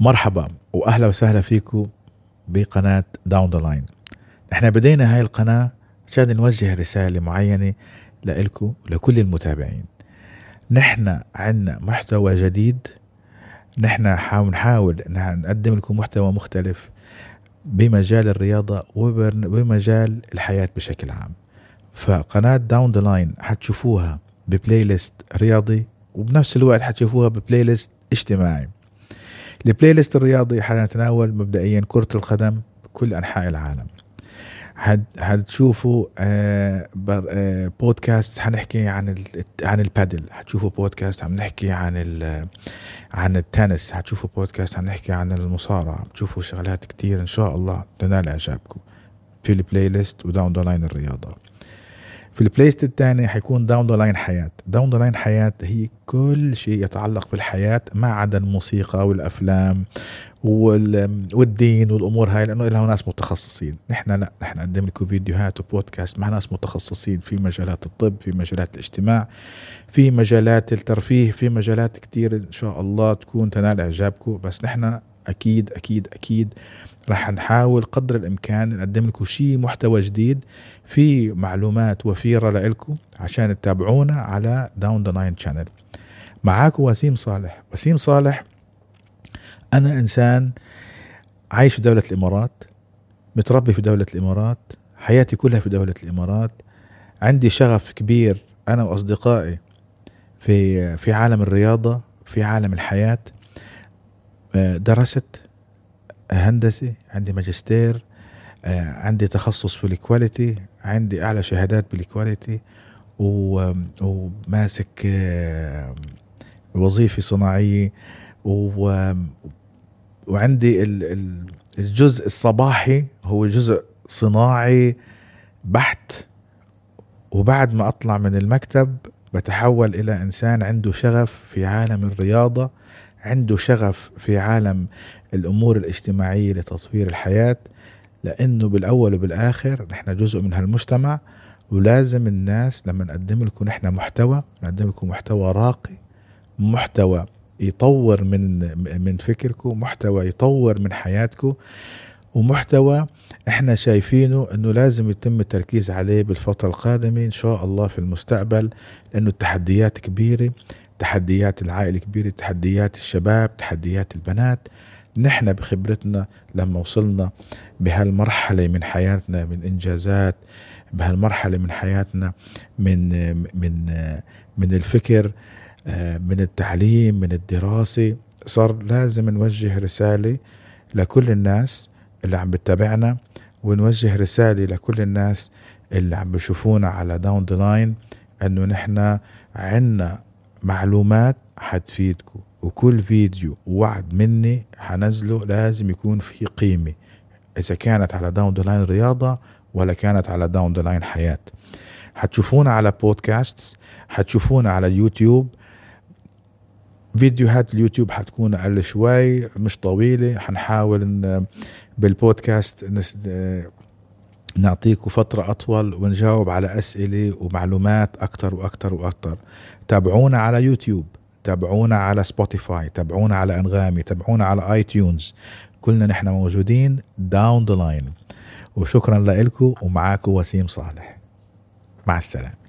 مرحبا وأهلا وسهلا فيكم بقناة Down the Line إحنا بدينا هاي القناة عشان نوجه رسالة معينة لكم لكل المتابعين. نحن عندنا محتوى جديد. نحن نحاول نقدم لكم محتوى مختلف. بمجال الرياضة وبمجال الحياة بشكل عام. فقناة Down the Line حتشوفوها ب playlist رياضي وبنفس الوقت حتشوفوها بـ playlist اجتماعي. ال playlist الرياضي حنتناول مبدئيا كرة القدم بكل أنحاء العالم. حتشوفوا آه آه بودكاست حنحكي عن عن البادل. حتشوفوا بودكاست عم نحكي عن عن التنس. حتشوفوا بودكاست عم نحكي عن المصارعة. بتشوفوا شغلات كتير إن شاء الله. تنال اعجابكم في ال playlist و Down the Line الرياضة. في ال playlist الثاني حيكون Down the Line حياة. Down the Line حياة هي كل شيء يتعلق بالحياة ما عدا الموسيقى والأفلام والدين والأمور هاي لأنه لها ناس متخصصين. نحن لا نحن نقدم لكم فيديوهات وبودكاست مع ناس متخصصين في مجالات الطب في مجالات الاجتماع في مجالات الترفيه في مجالات كتير إن شاء الله تكون تنال إعجابكم. بس نحن أكيد أكيد أكيد رح نحاول قدر الإمكان نقدم لكم شيء محتوى جديد في معلومات وفيرة لكم عشان تتابعونا على Down the Line channel معاكم وسيم صالح. وسيم صالح أنا إنسان عايش في دولة الإمارات متربي في دولة الإمارات حياتي كلها في دولة الإمارات. عندي شغف كبير أنا وأصدقائي في في عالم الرياضة في عالم الحياة. درست هندسي عندي ماجستير آه، عندي تخصص في ال quality عندي أعلى شهادات بال quality وماسك آه، وظيفة صناعية وعندي الجزء الصباحي هو جزء صناعي بحت وبعد ما أطلع من المكتب بتحول إلى إنسان عنده شغف في عالم الرياضة. عنده شغف في عالم الأمور الاجتماعية لتطوير الحياة لأنه بالأول وبالآخر نحن جزء من هالمجتمع ولازم الناس لما نقدم لكم نحن محتوى نقدم لكم محتوى راقي محتوى يطور من من فكركم محتوى يطور من حياتكم ومحتوى إحنا شايفينه إنه لازم يتم التركيز عليه بالفترة القادمة إن شاء الله في المستقبل لأنه التحديات كبيرة. تحديات العائلة كبيره تحديات الشباب تحديات البنات. نحن بخبرتنا لما وصلنا بهالمرحلة من حياتنا من إنجازات بهالمرحلة من حياتنا من من من الفكر من التعليم من الدراسة صار لازم نوجه رسالة لكل الناس اللي عم بتتابعنا ونوجه رسالة لكل الناس اللي عم بشوفونا على Down the Line إنه نحن عنا معلومات حتفيدكم. وكل فيديو ووعد مني حنزله لازم يكون في قيمة إذا كانت على Down the Line رياضة ولا كانت على Down the Line حياة. حتشوفونا على بودكاست حتشوفونا على اليوتيوب فيديوهات اليوتيوب حتكون أقل شوي مش طويلة. حنحاول بالبودكاست نعطيكم فترة أطول ونجاوب على أسئلة ومعلومات أكتر وأكتر وأكتر. تابعونا على يوتيوب تابعونا على سبوتيفاي تابعونا على أنغامي تابعونا على iTunes كلنا نحن موجودين Down the Line وشكرا لكم ومعاكم وسيم صالح. مع السلامة.